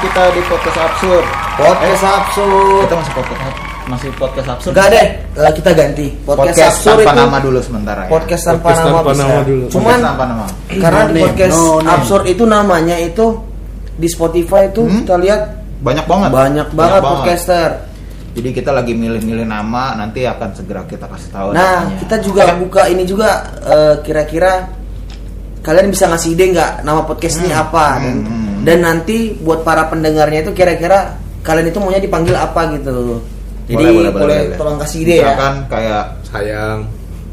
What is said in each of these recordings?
kita di podcast absurd. Podcast absurd. Kita masih podcast masih podcast absurd. Enggak deh, eh, kita ganti. Podcast, Podcast absurd tanpa itu nama dulu sementara ya. podcast tanpa Podcast nama tanpa nama dulu. Cuman Podcast tanpa nama. karena No di podcast no name. absurd itu namanya itu di Spotify itu Hmm? kita lihat Banyak banget. banyak banget podcaster. Jadi kita lagi milih-milih nama, nanti akan segera kita kasih tahu. Nah, namanya. kita juga buka ini juga eh, kira-kira kalian bisa ngasih ide nggak nama podcast ini Hmm, apa dan, hmm, hmm. dan nanti buat para pendengarnya itu kira-kira kalian itu maunya dipanggil apa gitu. Jadi boleh, tolong kasih ide ya. Misalkan kayak sayang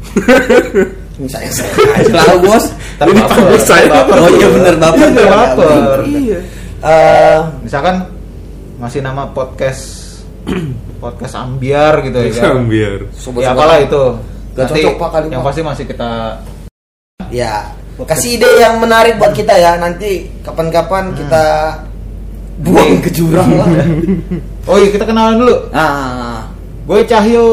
Misalnya saya tahu bos. Tapi Ini baper, saya. baper. Oh iya bener baper. Bener baper. iya Eh, Misalkan masih nama podcast podcast ambiar gitu ya kan. biar sobat Ya apalah itu. Gak Nanti cocok, Pak, kali, yang Pak. pasti masih kita ya kasih ide yang menarik buat kita ya nanti kapan-kapan kita buang ke jurang lah. Oh iya kita kenalan dulu. Nah, Gue Cahyo.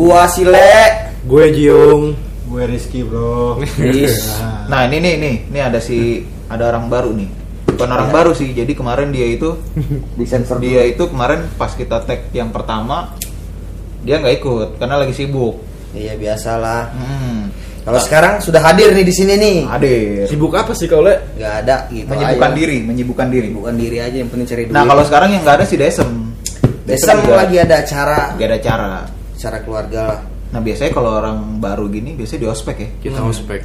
gua Sile. gue Jiung Gue Rizky bro. Is. Nah ini nih nih ini ada si ada orang baru nih. Bukan orang Ya. baru sih. Jadi kemarin dia itu Di sensor dia itu kemarin pas kita tag yang pertama dia nggak ikut karena lagi sibuk. Iya biasalah. Hmm. Kalau sekarang sudah hadir nih di sini nih. Hadir. sibuk apa sih kau le Gak ada gitu. Menyibukkan aja. diri, menyibukkan diri. Menyibukkan diri aja yang penting cari duit. Nah kalau sekarang yang nggak ada si Desem. Desem juga lagi ada acara nggak ada cara. acara keluarga lah. Nah biasanya kalau orang baru gini biasanya di ospek ya. kita ospek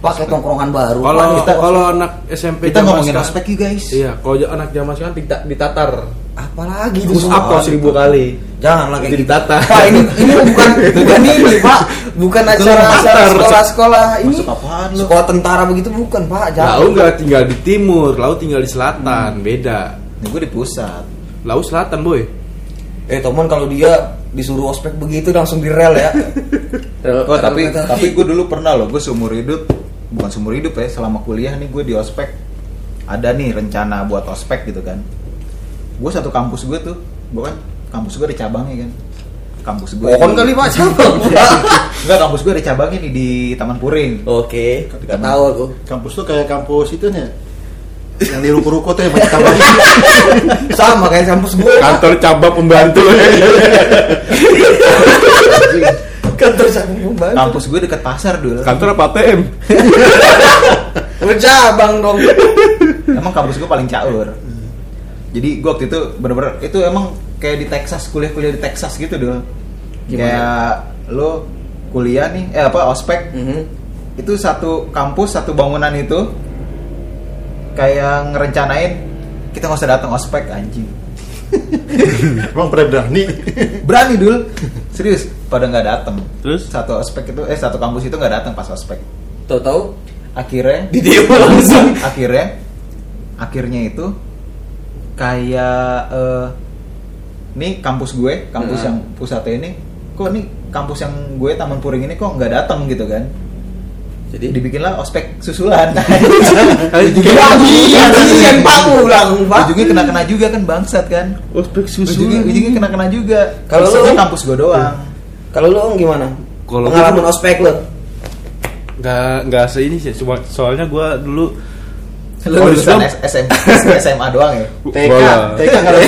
Pakai tongkrongan baru. kalau kita- kalau anak SMP Kita ngomongin ospek yuk guys. iya kalau anak zaman sekarang dita- ditatar apalagi itu push up kau seribu kali Jangan lagi Itu ditata. Pak ini ini bukan bukan ini Pak, bukan acara acara Tatar. sekolah-sekolah ini. Masuk apaan lu? Sekolah tentara begitu bukan Pak, lau jangan. nggak tinggal di timur lau tinggal di selatan beda Nih gue di pusat. lau selatan boy Eh teman kalau dia disuruh ospek begitu langsung di rel ya. Oh tapi tapi gue dulu pernah loh gue seumur hidup bukan seumur hidup ya selama kuliah nih gue di ospek ada nih rencana buat ospek gitu kan gue satu kampus gue tuh gue kan kampus gue ada cabangnya kan kampus gue Pohon kali Pak, cabang enggak kampus gue ada cabangnya nih di Taman Puring Oke, kita tahu aku. Kampus tuh kayak kampus itu nih. Yang di ruko-ruko tuh yang banyak cabang. Sama kayak kampus gue. kantor cabang pembantu Kantor cabang pembantu. kampus gue dekat pasar dulu kantor apa ATM Bercabang dong. emang kampus gue paling caur jadi gue waktu itu bener-bener itu emang kayak di Texas kuliah-kuliah di Texas gitu dulu kayak lo kuliah nih eh apa ospek Mhm. itu satu kampus satu bangunan itu kayak ngerencanain kita nggak usah datang ospek anjing Emang pada berani. berani dul serius pada nggak datang Terus? satu ospek itu eh satu kampus itu nggak datang pas ospek Tahu-tahu akhirnya di langsung. akhirnya akhirnya itu kayak eh nih kampus gue kampus Nah. yang pusatnya ini kok nih kampus yang gue Taman Puring ini kok nggak datang gitu kan Jadi dibikinlah ospek susulan Iya, iya, Pak ulang, Pak. ujungnya kena kena juga kan bangsat kan ospek ujungnya ujungnya kena kena juga Kalau lu- kampus gue doang Kalau lu Om, gimana? Kalau pengalaman ospek lu. nggak nggak se ini sih cuma soalnya gue dulu lu Oh, lulusan? SMA SMA doang ya? TK, Bola. TK nggak ada.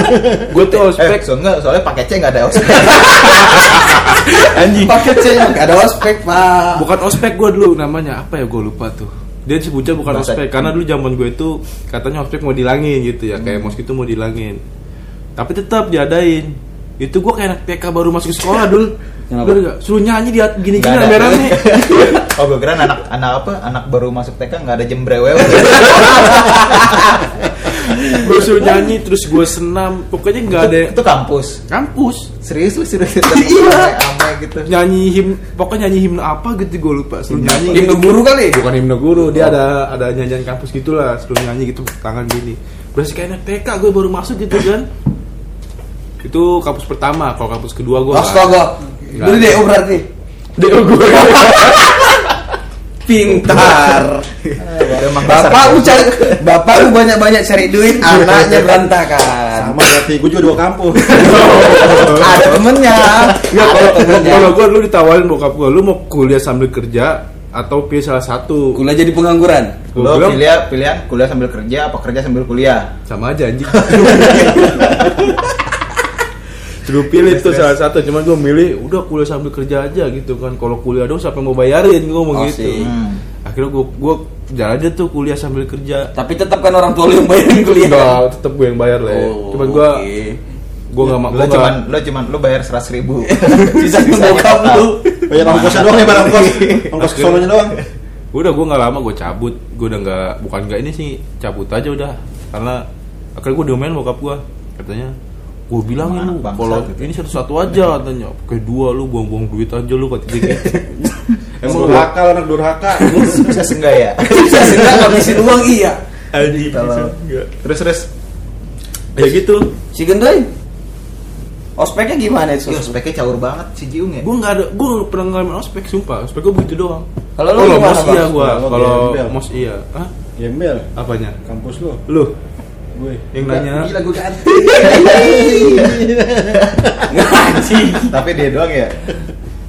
gue tuh eh ospek so enggak soalnya pakai C nggak ada ospek. Anjing. Paket C nggak ada ospek, Pak. bukan ospek gue dulu namanya apa ya? Gue lupa tuh. Dia sebutnya bukan Bahasa- ospek karena dulu zaman gue itu katanya ospek mau dilangin gitu ya kayak mos itu mau dilangin. Tapi tetap diadain itu gue kayak anak TK baru masuk sekolah dulu Kenapa? Gak suruh nyanyi dia gini-gini Nggak ada. rame-rame. Oh gue kira anak anak apa? Anak baru masuk TK nggak ada jembrewe gue suruh nyanyi terus gue senam. Pokoknya nggak ada. itu kampus? Kampus. Serius lu serius Iya. gitu. Nyanyi him pokoknya nyanyi himne apa gitu gue lupa suruh nyanyi. Himne guru kali? bukan himne guru dia ada ada nyanyian kampus gitulah suruh nyanyi gitu tangan gini. Berarti kayak anak TK gue baru masuk gitu kan itu kampus pertama kalau kampus kedua gue Astaga. Lu DO berarti. DO gue Pintar. Bapak lu cari Bapak lu banyak-banyak cari duit, anaknya berantakan. Sama berarti gue juga dua kampus. Ada temennya. Enggak kalau gue dulu ditawarin bokap gue lu mau kuliah sambil kerja atau pilih salah satu. Kuliah jadi pengangguran. Lo bilang, pilihan pilihan kuliah sambil kerja apa kerja sambil kuliah? sama aja anjing. Suruh pilih tuh salah satu, cuman gue milih udah kuliah sambil kerja aja gitu kan. Kalau kuliah dong siapa yang mau bayarin gue ngomong Oh, gitu. sih. Hmm. Akhirnya gue gue jalan aja tuh kuliah sambil kerja. Tapi tetap kan orang tua lu yang bayarin kuliah. Enggak, tetap gue yang bayar lah. Oh, cuman gue oke. gue nggak mau Lo cuman lo cuman lo bayar seratus ribu. Sisa bokap lu. Bayar ongkosnya doang ya, bayar ongkos. Ongkos solonya doang. udah gue nggak lama gue cabut gue udah nggak bukan nggak ini sih cabut aja udah karena akhirnya gue diomelin bokap gue katanya gue bilangin lu kalau gitu. ini satu-satu aja katanya kayak dua lu buang-buang duit aja lu kata dia gitu Emang durhaka, lo anak durhaka. Bisa enggak ya? Bisa sih nggak ngabisin uang iya. Enggak. Terus terus ya gitu Si Gendoy. Ospeknya gimana itu? Yo, speknya caur banget si Jiung ya. gue nggak ada gue nggak pernah ngalamin ospek sumpah ospek gue begitu doang Kalau lu Kalau gimana, mos iya gue Kalau mos iya Hah? Gembel, apanya kampus lo. lu Gue. yang nanya Gila gue ganti. Anjing. Tapi dia doang ya.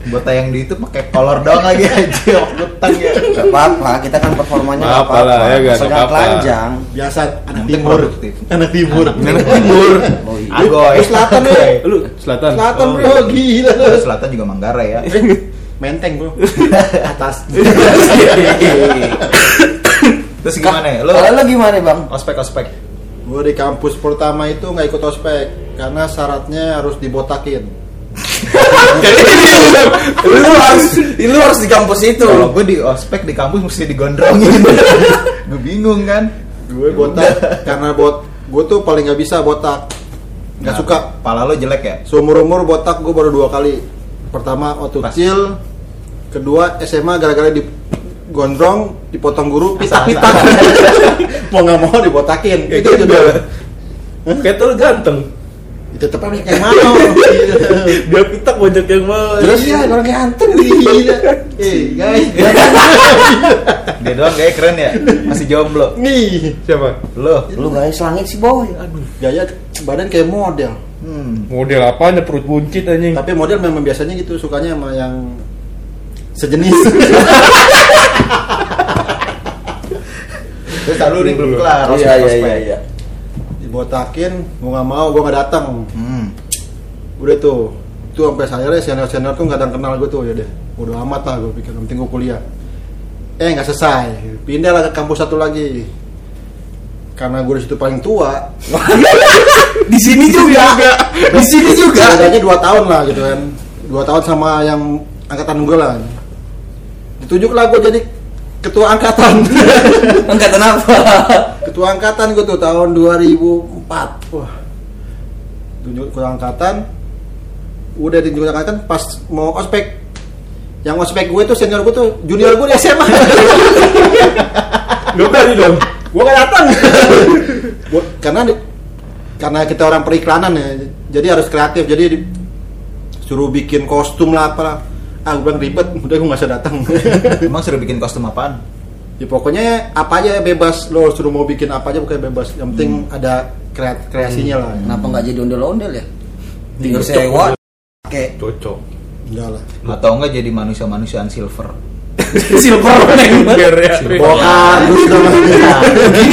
Buat tayang di itu pakai kolor doang lagi aja, waktutan ya. Gak apa-apa, kita kan performanya gak apa-apa lah, ya, Sedang apa-apa. telanjang. Biasa anak timur. Anak timur. anak timur Oh iya. Agoy. Selatan ya? lu selatan Selatan Oh, bro, gila lo. Terus selatan juga Manggarai ya. Menteng bro. Atas. Terus gimana ya? Lo lu gimana, Bang? ospek ospek. Gue di kampus pertama itu nggak ikut ospek karena syaratnya harus dibotakin. lu harus lu harus di kampus itu. Kalau gue di ospek di kampus mesti digondrongin. gue bingung kan. Gue botak karena bot gue tuh paling nggak bisa botak. Nggak Nah, suka. Pala lo jelek ya? Seumur umur botak gue baru dua kali. Pertama waktu Pas. kecil, kedua SMA gara-gara di gondrong dipotong guru Asal- pitak-pitak mau nggak mau dibotakin Kayak itu gitu. juga kayak tuh ganteng tetep banyak yang mau dia pitak banyak yang mau Terus ya orang ganteng. Gila. eh guys Dia doang kayak keren ya. Masih jomblo. nih siapa Lo. Lu guys langit sih, boy. aduh gaya badan kayak model Hmm. model apanya perut buncit anjing tapi model memang biasanya gitu sukanya sama yang sejenis. Terus lalu nih belum kelar Iya, iya, iya, iya. dibotakin gue nggak mau gue nggak datang. Hmm. udah tuh itu sampai akhirnya senior senior tuh nggak ada yang kenal gue tuh ya deh. Udah amat lah gue pikir penting gue kuliah. Eh nggak selesai. Pindah ke kampus satu lagi. Karena gue di situ paling tua. Di sini juga. Di sini juga. bedanya dua tahun lah gitu kan. Dua tahun sama yang angkatan gue lah ditunjuk lah gue jadi ketua angkatan. Angkatan apa? ketua angkatan gue tuh tahun 2004 wah. Tunjuk ketua angkatan. Udah ditunjuk ketua angkatan pas mau ospek. Yang ospek gue tuh senior gue tuh junior gue di SMA lu tadi dong. Gue gak datang. Gua- karena di- karena kita orang periklanan ya. Jadi harus kreatif. Jadi di- suruh bikin kostum lah apa ah gue bilang ribet udah gue gak usah datang Emang suruh bikin kostum apaan? ya pokoknya apa aja bebas lo suruh mau bikin apa aja pokoknya bebas yang penting ada krea- kreasinya lah Kenapa nggak jadi ondel-ondel ya? Tinggal Cocok. sewa. Kayak cocok enggak lah Atau enggak jadi manusia-manusiaan silver? silver biar ya bokar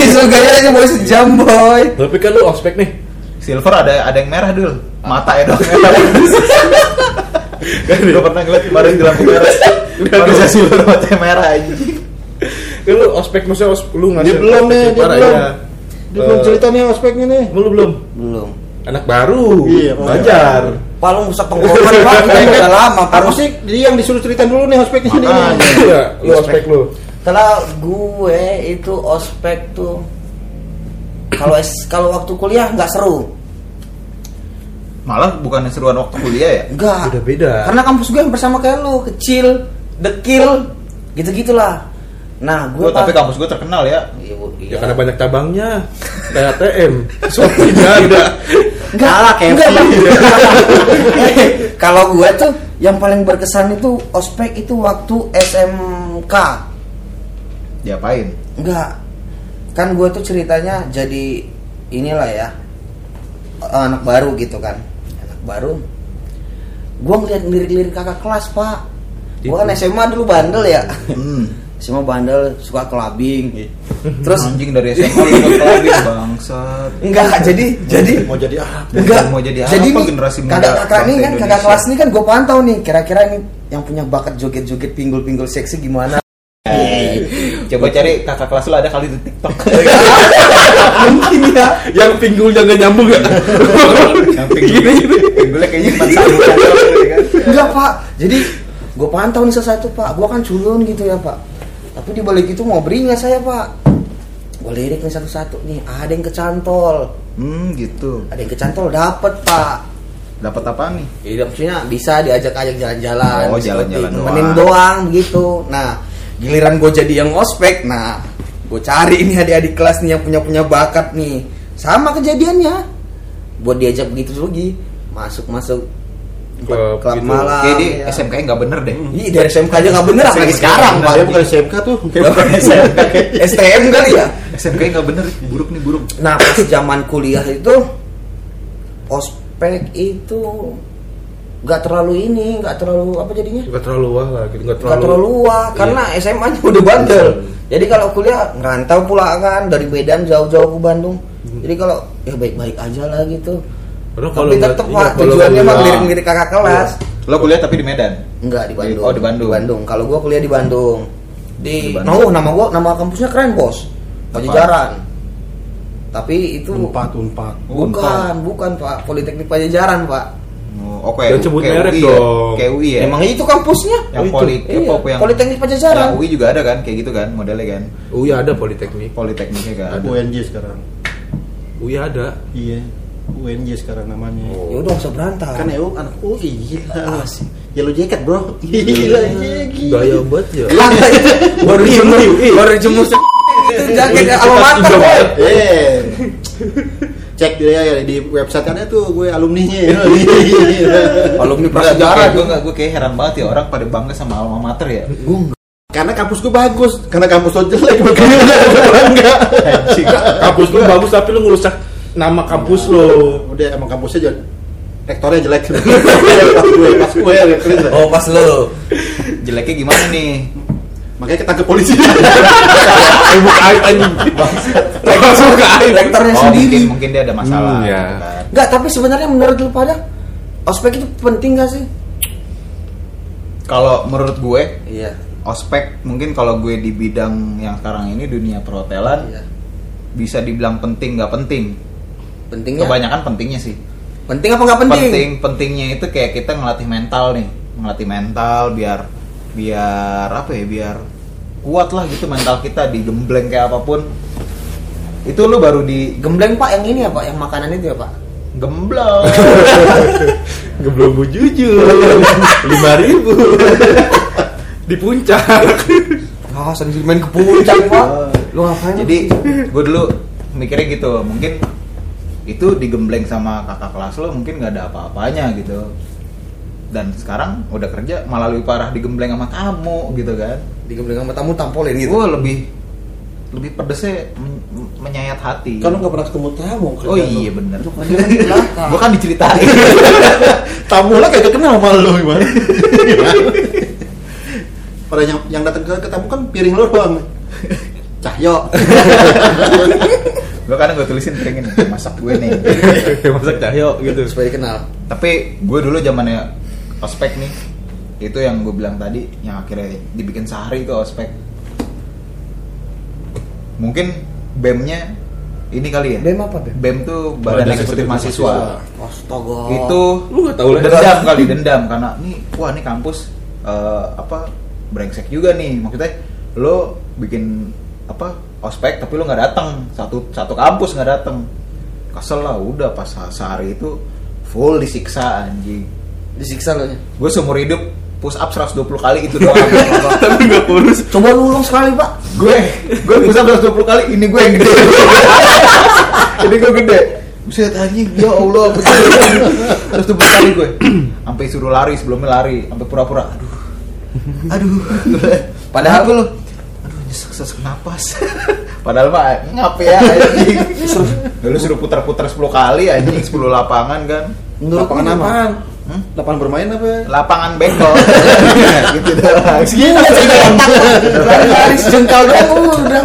so gayanya boy sejam boy. tapi kan lu ospek nih Silver ada ada yang merah dul. Mata ya dong gue pernah ngeliat kemarin di lampu merah. Manusia silver matanya merah anjing. kan lu ospek maksudnya os, lu ngasih dia belum nih dia belum ya. dia belum Eh, cerita nih ospeknya nih lu belum Belum. anak baru Iya, belajar Palung rusak tenggorokan pak. Udah lama. Harus Harus sih dia yang disuruh ceritain dulu nih ospeknya sini Makanya. Iya, lu ospek lu Kalau gue itu ospek tuh kalau es- kalau waktu kuliah nggak seru. Malah bukan seruan waktu kuliah ya? Enggak. Udah beda. Karena kampus gue yang bersama kayak lu, kecil, dekil, gitu-gitulah. Nah, gue Gue tapi kampus gue terkenal ya. Iya, Bu, ya iya. karena banyak cabangnya kayak ATM Shopee nggak ada Enggak, kayak enggak. Bang. Kalau gue tuh yang paling berkesan itu ospek itu waktu SMK. Diapain? Enggak. Kan gue tuh ceritanya jadi inilah ya. Anak baru gitu kan. Baru. Gue ngeliat lirik-lirik kakak kelas, Pak. Gua kan SMA dulu bandel ya. Hmm. SMA bandel suka clubbing. Terus anjing dari SMA lu kelabing bangsat. enggak jadi jadi mau jadi apa enggak mau jadi jadi apa nih, generasi muda kakak kakak nih bangsa kan kakak kelas nih kan gue pantau nih kira-kira ini yang punya bakat joget-joget pinggul-pinggul seksi gimana Coba cari kakak kelas lu ada kali di TikTok. mungkin ya. Yang pinggulnya nggak nyambung ya? Yang pinggul. Pinggulnya kayaknya cuma satu gitu kan. enggak pak. Jadi gue pantau nih satu pak. Gue kan culun gitu ya pak. Tapi di balik itu mau beringat saya pak? Gue lirik nih satu-satu nih. Ada yang kecantol. Hmm, gitu. ada yang kecantol dapat pak. Dapat apa nih? Iya maksudnya bisa diajak-ajak jalan-jalan. Oh, jalan-jalan nemenin doang. doang begitu nah giliran gue jadi yang ospek nah gue cari ini adik-adik kelas nih yang punya punya bakat nih sama kejadiannya buat diajak begitu lagi masuk masuk Klub klub gitu. malam Kayak di ya. SMK nggak bener deh. Ih, dari SMK aja nggak bener apalagi sekarang pak dia bukan SMK tuh STM kali ya SMK nggak bener, buruk nih buruk. nah pas zaman kuliah itu ospek itu nggak terlalu ini nggak terlalu apa jadinya Nggak terlalu wah lah gitu, nggak Gak terlalu. terlalu wah karena Iya. SMA nya udah bandel. Jadi kalau kuliah ngerantau pula kan dari Medan jauh-jauh ke Bandung. Jadi kalau ya baik-baik aja lah gitu. Padahal kalau Tapi tetep iya, tujuannya mah ngelirik-ngelirik kakak kelas. Lo kuliah tapi di Medan. Enggak di Bandung. Oh, di Bandung. Kalau gua kuliah di Bandung. Di, Di Bandung. Oh, nama gua nama kampusnya keren bos. Pajajaran. Tapi itu unpad unpad bukan, bukan Pak. Politeknik Pajajaran, Pak. Oh, kayak Jangan sebut merek UI ya? dong. Kayak UI ya. Emang itu kampusnya? yang Oh, itu. poli, Iya, apa, yang Politeknik Pajajaran. Yang UI juga ada kan, kayak gitu kan, modelnya kan. UI ada politeknik. Politekniknya kan. UNJ sekarang UI ada. iya UNJ sekarang namanya Ya udah usah berantem. kan EU anak UI gila yellow jacket bro gila gila Gaya banget ya. Itu baru dijemur, baru dijemur itu jaket alma mater. boy. eh cek dia ya di website ada tuh gue alumninya Alumni Enggak, prasejarah gue nggak gue kayak heran banget ya orang pada bangga sama alma mater ya. karena kampus gue bagus karena kampus lo jelek makanya gue bangga Kampus lu bagus tapi lu ngerusak nama kampus lu. udah emang kampusnya jelek rektornya jelek pas gue pas gue ya. Oh pas lu. Jeleknya gimana nih? Makanya ketangkep polisi Ibu kait anjing. Langsung ke air. Rektornya Oh, sendiri. mungkin mungkin dia ada masalah. Hmm, ya. gitu kan. Enggak, tapi sebenarnya menurut lu pada ospek itu penting gak sih? Kalau menurut gue, Iya. ospek mungkin kalau gue di bidang yang sekarang ini dunia perhotelan Iya. bisa dibilang penting nggak penting. Pentingnya. Kebanyakan pentingnya sih. Penting apa nggak penting? penting pentingnya itu kayak kita ngelatih mental nih ngelatih mental biar biar apa ya biar kuat lah gitu mental kita digembleng kayak apa pun itu lu baru di Gembleng Pak yang ini ya Pak, yang makanan itu ya Pak. gembleng Geblong bu jujur. Lima ribu. Di puncak. Ah, sendiri main ke puncak Pak. Lu ngapain? jadi gue dulu mikirnya gitu mungkin itu digembleng sama kakak kelas lo mungkin nggak ada apa-apanya gitu dan sekarang udah kerja malah lebih parah digembleng sama kamu gitu kan. Di gembleng sama tamu tampolin gitu. gue lebih lebih pedesnya men- menyayat hati. Kan lo nggak pernah ketemu tamu Oh iya bener. Belakang. Gue kan diceritain. Tamu lah kayak kenal sama lo gimana pada yang yang datang ke, ke tamu kan piring lo doang. Cahyo. Gue kadang gue tulisin piringin Masak gue nih. Masak cahyo gitu. supaya dikenal. Tapi gue dulu zamannya ospek nih. Itu yang gue bilang tadi Yang akhirnya dibikin sehari itu ospek. Mungkin BEM-nya Ini kali ya? BEM apa, BEM? BEM tuh Badan, Badan Eksekutif Eksekutif Mahasiswa. Astaga. Itu Lu nggak tahu lah. dendam kali dendam. Karena nih wah nih kampus eh, apa brengsek juga nih. Maksudnya lo bikin apa ospek tapi lo nggak datang satu satu kampus nggak datang kesel lah udah pas se- sehari itu full disiksa anjing disiksa lo gue seumur hidup push up 120 kali itu doang. Tapi nggak kurus. Coba lu ulang sekali Pak. gue gue push up 120 kali ini gue yang gede. Ini gue gede. Buset anjing, ya Allah, betul 120 kali gue. Sampai suruh lari, sebelumnya lari Sampai pura-pura, aduh. Aduh. Padahal lu? Aduh, nyesek sesek napas. Padahal mah ngap ya anjing. Suruh putar-putar 10 kali anjing 10 lapangan kan? Menurut Lapangan apa? Apaan? Lapangan bermain apa? lapangan bengkol gitu doang Segini aja lari sejengkal doang udah.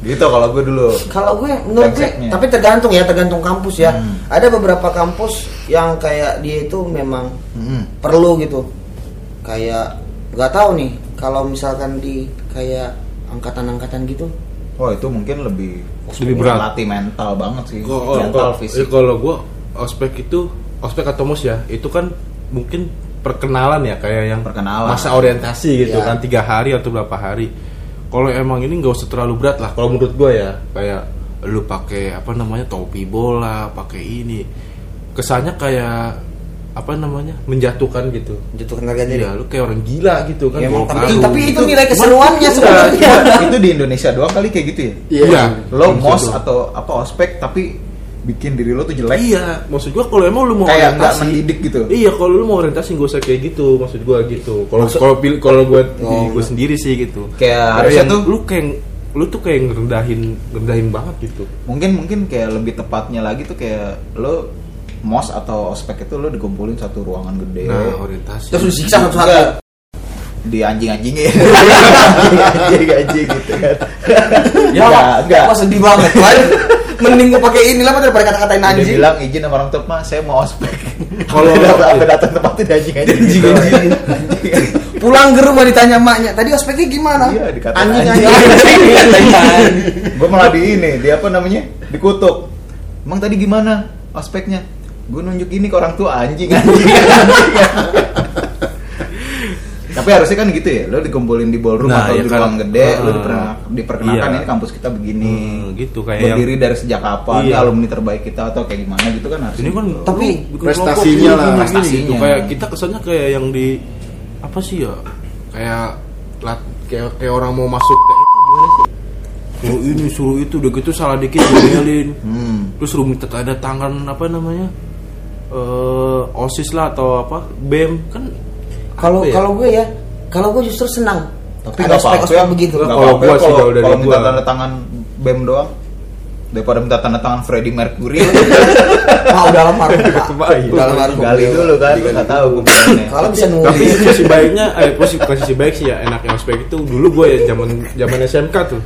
gitu kalau gue dulu Kalau gue menurut gue, tapi tergantung ya, tergantung kampus ya. Hmm. Ada beberapa kampus yang kayak dia itu memang Mm-mm. perlu gitu. Kayak nggak tahu nih kalau misalkan di kayak angkatan-angkatan gitu. Wah itu mungkin lebih Lebih berat. latih mental banget sih, Kalau mental kalau- fisik. eh, kalau gue ospek itu ospek atau mos ya itu kan mungkin perkenalan ya kayak yang Perkenalan. masa orientasi gitu Iya. kan tiga hari atau berapa hari. Kalau emang ini nggak usah terlalu berat lah. Kalau menurut gue ya kayak lu pakai apa namanya topi bola, pakai ini kesannya kayak apa namanya menjatuhkan gitu. Jatuhkan harga diri. Iya, lu kayak orang gila gitu kan. Ya, tapi, tapi itu nilai keseruannya sebenarnya. Itu, itu di Indonesia doang kali kayak gitu ya. Iya. Lo Maksud mos atau apa ospek tapi bikin diri lo tuh jelek. Iya, maksud gua kalau emang lu mau Kayak nggak mendidik gitu. Iya, kalau lu mau orientasi gak usah kayak gitu, maksud gua gitu. Kalau kalau pilih kalau gua gua sendiri sih gitu. Kayak harusnya tuh- lu kayak lu tuh kayak ngerendahin ngerendahin banget gitu. Mungkin mungkin kayak lebih tepatnya lagi tuh kayak lo mos atau ospek itu lo dikumpulin satu ruangan gede. Nah, orientasi. Terus disiksa Enggak. satu-satu. di anjing-anjingin anjing-anjing gitu kan Ya, enggak enggak sedih banget. Wah, Mending gue pakai ini lah daripada kata-katain dia anjing. bilang izin sama orang tua "Ma, saya mau ospek Kalau- apa datang tempatnya di anjing-anjing Anjing-anjing. Pulang ke rumah ditanya maknya, tadi ospeknya gimana? iya dikata Anjing anjing, anjing. gue malah di ini di apa namanya dikutuk emang tadi gimana ospeknya gue nunjuk ini ke orang tua anjing anjing, anjing. Tapi harusnya kan gitu ya lo dikumpulin di ballroom Nah, atau ya di kan. ruang gede lo Ah. diper- diperkenalkan Iya. ini kampus kita begini Hmm, gitu, kayak berdiri dari sejak kapan Iya. alumni terbaik kita atau kayak gimana gitu kan harus Ini kan gitu. Tapi prestasinya lah. gini, Prestasinya. gitu. Kayak kita kesannya kayak yang di apa sih ya? Kayak lat, kayak kayak orang mau masuk kayak gimana sih? Suruh ini, suruh itu, udah gitu salah dikit diomelin. Hmm. Terus suruh minta tanda tangan apa namanya? eh OSIS lah atau apa? BEM kan Kalau ya? kalau gue ya, kalau gue justru senang. tapi ada nggak apa-apa ya begitu. Kalau ya sih, kalau kalau dari kalau minta gua. tanda tangan bem doang daripada minta tanda tangan Freddie Mercury Mau udah Pak. Terbaik. Udah almarhum. gali dulu kan nggak tahu Kalau bisa Tapi nulis. posisi baiknya, eh posisi, posisi baik sih ya enaknya ospek itu dulu gue ya zaman zaman SMK tuh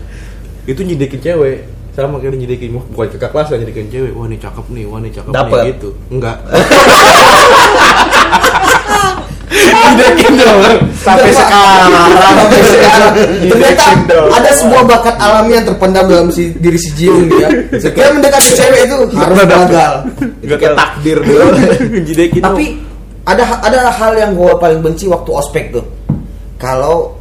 itu nyidikin cewek sama kayak nyidikin wah, bukan kakak kelas lah nyidikin cewek wah ini cakep nih wah ini cakep Dapet. nih gitu enggak nyidikin dong sampai sekarang Sampai sekarang. Ternyata ada sebuah bakat alami yang terpendam dalam si, diri si Jiung nih ya. Setiap mendekati cewek itu harus gagal. itu kayak takdir dulu dong. Tapi ada ada hal yang gue paling benci waktu ospek tuh. Kalau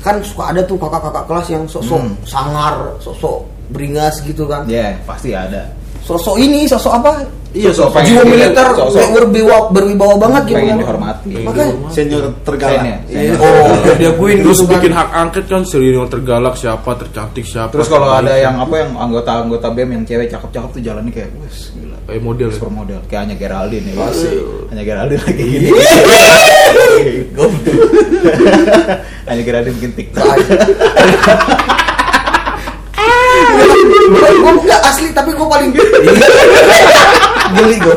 kan suka ada tuh kakak-kakak kelas yang sosok Hmm. sangar, sosok beringas gitu kan. ya pasti ada Sosok ini, sosok apa? Iya, sosok jiwa militer sosok- berwibawa, berwibawa banget gitu. pengen kan. dihormati Makanya senior tergalak Senior. Iya. Oh, dia gue terus bikin hak angket kan senior tergalak siapa tercantik siapa terus kalau ada yang apa yang anggota-anggota BEM yang cewek cakep-cakep tuh jalannya kayak wes gila kayak model ya. supermodel kayak hanya Geraldine ya hanya Geraldine lagi gini hanya Geraldine bikin TikTok gue enggak asli tapi gue paling geli gue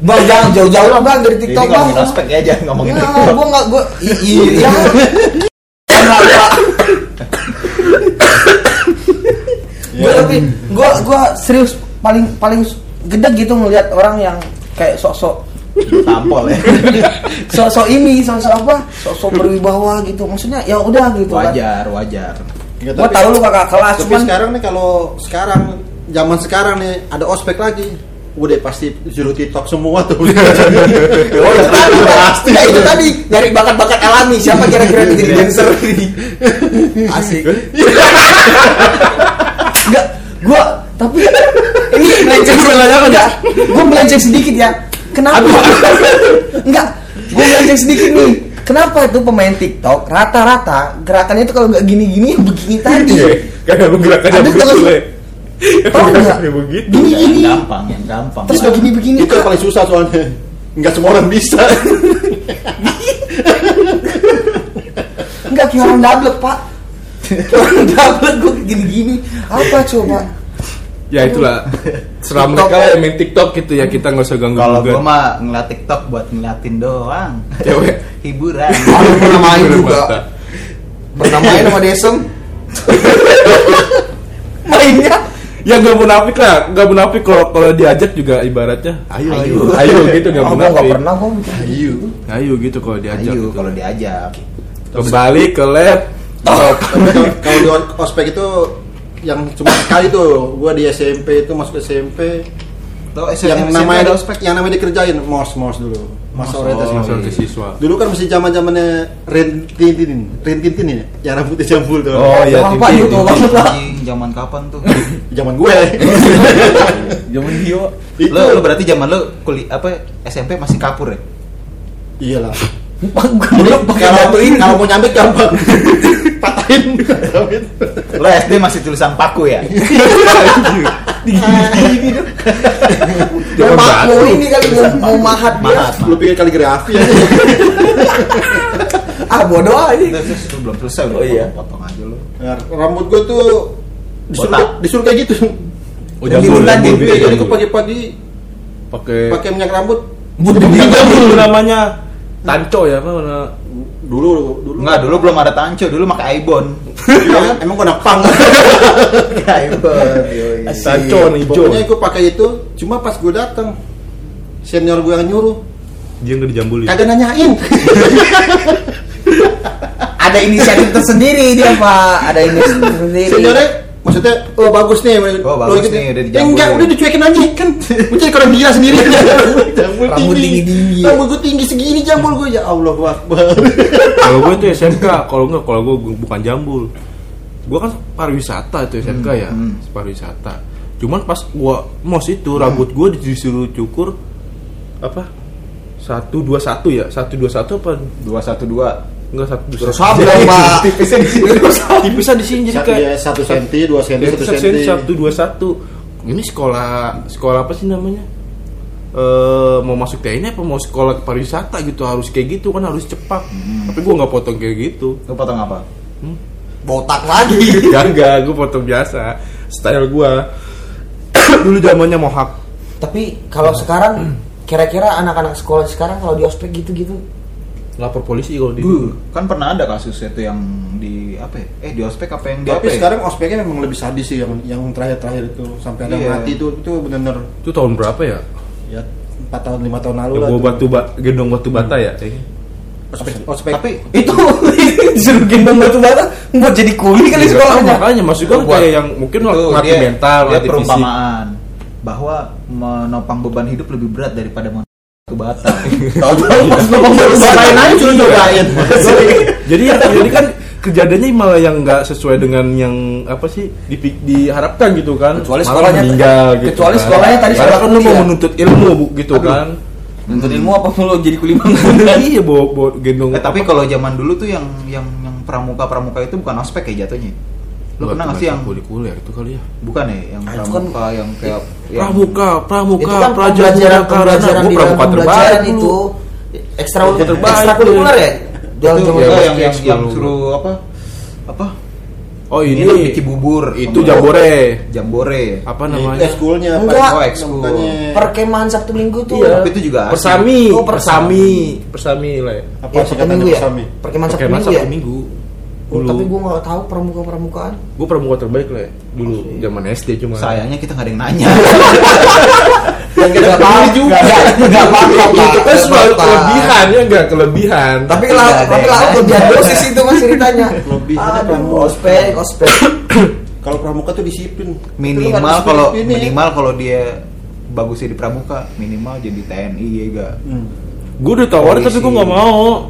bang jangan jauh-jauh lah bang dari tiktok bang ngomongin ospek ya jangan ngomongin ya TikTok. gue nggak gue iya. Gue tapi gue gue serius paling paling gede gitu ngelihat orang yang kayak sok-sok. Tampol ya. Sok-sok ini sok-sok apa sok-sok berwibawa gitu. Maksudnya ya udah gitu kan wajar Nggak, gue tahu lu kakak kelas tapi cuman sekarang nih kalau sekarang zaman sekarang nih ada ospek lagi udah pasti juru tiktok semua tuh Oh, itu tadi, pasti. Nggak, itu tadi nyari bakat-bakat alami. Siapa kira-kira yang jadi dancer ini? Asik. Enggak, gua tapi ini melenceng enggak. Gua melenceng sedikit ya. Kenapa? Enggak, gua melenceng sedikit nih. Kenapa itu pemain TikTok rata-rata gerakannya itu kalau nggak gini-gini ya begini tadi? kayak gerakannya Ada begitu Tahu nggak? Gini-gini. yang gampang yang gampang. Terus begini-begini itu yang paling susah soalnya. Nggak semua orang bisa. Enggak kayak orang double pak. Orang double gue gini-gini. Apa coba ya itulah TikTok. mereka yang main TikTok gitu ya kita nggak usah ganggu Kalau gue mah ngeliat TikTok buat ngeliatin doang. Cewek. Hiburan. Aku pernah main juga. Pernah main sama Desem. Mainnya ya nggak munafik lah nggak munafik kalau kalau diajak juga ibaratnya ayo ayo Ayo. gitu nggak Oh, munafik nggak pernah gua Ayo. ayo gitu kalau diajak Ayo gitu. kalau diajak. kembali ke lab kalau- kalau di ospek itu yang cuma sekali tuh gua di SMP itu masuk SMP Tuh, yang namanya yang namanya dikerjain mos mos dulu masa orientasi oh, masa orientasi siswa. dulu kan masih zaman zamannya Rintintin Rintintin ya yang rambutnya jambul tuh oh iya Apa Tintin. itu? banget lah. Anjing, zaman kapan tuh? zaman gue Zaman Dio. itu lo, lo berarti zaman lo kuliah apa SMP masih kapur ya? iyalah Jadi kalau kalau mau nyambit gampang patahin Lo SD masih tulisan paku ya? Zaman mau batu. mau ini kali mau, mahat dia. Lu pikir kaligrafi ya Ah bodoh aja. Terus, terus, lu belum selesai Oh, iya. potong aja lo. Rambut gue tuh disuruh disuruh kayak gitu oh jambul gitu gitu jadi gue jambul. pagi-pagi pakai pakai minyak rambut Bukan namanya tanco ya apa mana dulu dulu Enggak, dulu belum ada tanco, dulu pakai Aibon. Iya. Emang gue anak pang Aibon. yoi. tanco hijau pokoknya gue pakai itu cuma pas gue datang senior gue yang nyuruh. Dia nggak dijambulin. Kagak nanyain. Ada inisiatif tersendiri dia pak. Ada inisiatif tersendiri. Seniornya maksudnya oh bagus nih Oh, Lo bagus gitu. nih, udah Eh, dijambulin. enggak udah dicuekin aja kan gue jadi orang gila sendiri jambul Rambut tinggi-tinggi. rambut gue tinggi segini jambul gue ya Allah akbar kalau gue tuh SMK kalau nggak kalau gue bukan jambul gue kan pariwisata itu SMK ya hmm. pariwisata cuman pas gue mos itu rambut gue disuruh cukur apa satu dua satu ya satu dua satu apa Dua satu dua. Enggak satu satu apa, Pak? Tipisnya di sini. tipisnya di sini jadi Satu- kayak ya, satu senti, dua senti, satu satu senti. satu dua satu. Ini sekolah sekolah apa sih namanya? Eh mau masuk TNI apa mau sekolah pariwisata gitu harus kayak gitu kan harus cepat. Tapi gue nggak potong kayak gitu. Lo potong apa? botak lagi. Ya enggak gue potong biasa. Style gue dulu zamannya mohak tapi kalau sekarang kira-kira anak-anak sekolah sekarang kalau di ospek gitu-gitu lapor polisi kalau di kan pernah ada kasus itu yang di apa ya? Eh di ospek apa yang di tapi apa ya? sekarang ospeknya memang lebih sadis sih yang yang terakhir-terakhir itu sampai ada yang Iya. mati itu itu benar-benar itu tahun berapa ya ya empat tahun lima tahun lalu yang lah batu ba gendong batu bata ya kayaknya. ospek ospek Tapi itu disuruh gendong batu bara buat jadi kuli kali Iya, sekolahnya makanya maksud gue kayak yang mungkin itu mati dia- mental dia mati fisik perumpamaan bahwa menopang beban hidup lebih berat daripada menopang batu bata. tahu-tahu pas ngomong aja cobain jadi ya jadi kan kejadiannya malah yang nggak sesuai dengan yang apa sih di- diharapkan gitu kan Kecuali Malah sekolahnya- meninggal gitu kecuali kan. sekolahnya tadi sekolah kan lu mau kuliah. menuntut ilmu bu- gitu Aduh. kan Nuntut ilmu apa lo jadi kuli iya bawa, bawa gendong Eh, tapi kalau zaman dulu tuh yang yang yang pramuka pramuka itu bukan ospek ya jatuhnya. Lo pernah nggak sih yang kuliah kuliah itu kali ya? Bukan ya yang Ah, itu kan- pramuka yang kayak yang- pramuka pramuka itu kan praja pembelajaran pembelajaran di pramuka pembelajaran terbaik itu ekstra Terbaik. ekstrakurikuler ya? dalam itu ya, pas yang yang, yang suruh apa? Apa? Oh ini, ini. bikin bubur. Itu jambore. Jambore. Apa itu namanya? ekskulnya Enggak. Oh, ekskul. perkemahan sabtu minggu tuh. Iya. tapi itu juga persami. Oh, persami. Persami. Lah ya. Apa ya, sih sabtu minggu ya? Sami perkemahan sabtu minggu ya Oh, dulu tapi gue nggak tahu pramuka pramukaan gue pramuka terbaik lah ya. dulu zaman SD cuma. Sayangnya kita nggak ada yang nanya. Yang kita tahu juga. Nggak apa-apa Pak. itu kan selalu Nggak apa-apa. kelebihan ya enggak kelebihan. Tapi lah tapi lah kelebihan dosis itu mas ceritanya. Kelebihannya Aduh, pramuka. ospek ospek. Kalau pramuka tuh disiplin. Minimal Lu nggak kalau minimal kalau dia bagusnya di pramuka minimal jadi TNI ya ga Hmm. gue udah tawarin tapi gue nggak mau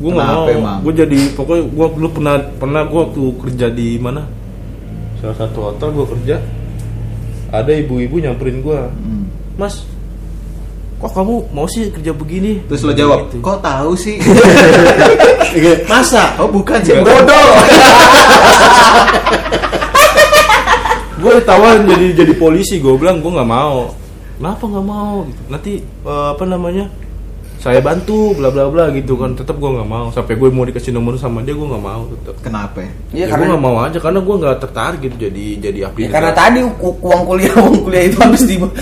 gue nggak mau. emang? gue jadi pokoknya gue dulu pernah pernah gue waktu kerja di mana? Salah satu hotel gue kerja ada ibu-ibu nyamperin gue Hmm. mas kok kamu mau sih kerja begini? Terus lo jawab Gitu. kok tahu sih? Iya, masa? Oh bukan sih bodoh. Gue ditawarin jadi jadi polisi gue bilang gue nggak mau. Kenapa nggak mau? Gitu. nanti eh, apa namanya saya bantu bla bla bla gitu kan tetap gue nggak mau sampai gue mau dikasih nomor sama dia gue nggak mau tetap Kenapa? ya? Iya ya, gue karena nggak mau aja karena gue nggak tertarik gitu jadi jadi abdi ya, karena tadi uang kuliah uang kuliah itu habis dibuat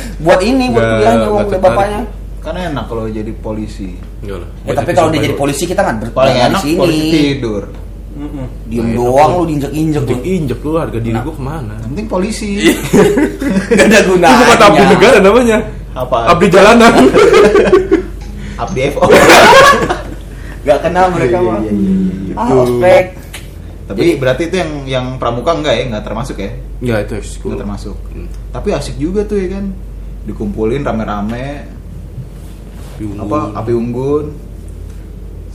ini buat kuliahnya uang kuliah tertarik. bapaknya. Karena enak kalau jadi polisi. Enggak lah. Ya, tapi kalau dia jadi polisi kita nggak ber- Paling nggak enak di polisi sini. tidur. Diem Nah, doang lu diinjek-injek lu. injek injek lu harga diri gue ke mana Yang penting polisi. Gak ada itu gunanya. bukan abdi negara namanya Apa? abdi jalanan Abdi FO. Gak kenal mereka Iya, mah. iya, iya, iya. Ah, ospek. Tapi berarti itu yang yang pramuka enggak ya? Enggak termasuk ya? Enggak itu ekskul Enggak termasuk. Hmm. Tapi asik juga tuh ya kan. Dikumpulin rame-rame Api unggun. apa api unggun.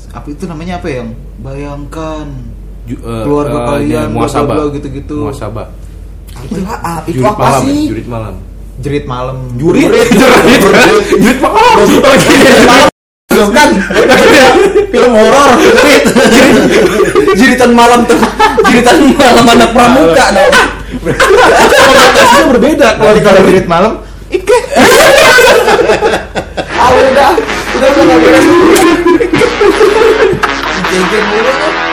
Apa itu namanya apa yang? Bayangkan Ju- eh, keluarga eh, kalian, muasabah gitu-gitu. muasabah Itu, ah, itu jurit apa malam sih? ya, jurit malam jerit malam. jurit jurit jurit malam Bukan. Film horor. Jiritan malam tuh. Jiritan malam anak pramuka dong. konotasinya berbeda Kalau kalau jerit malam, ike. Ah udah, udah udah nggak beres. Jengkel mulu.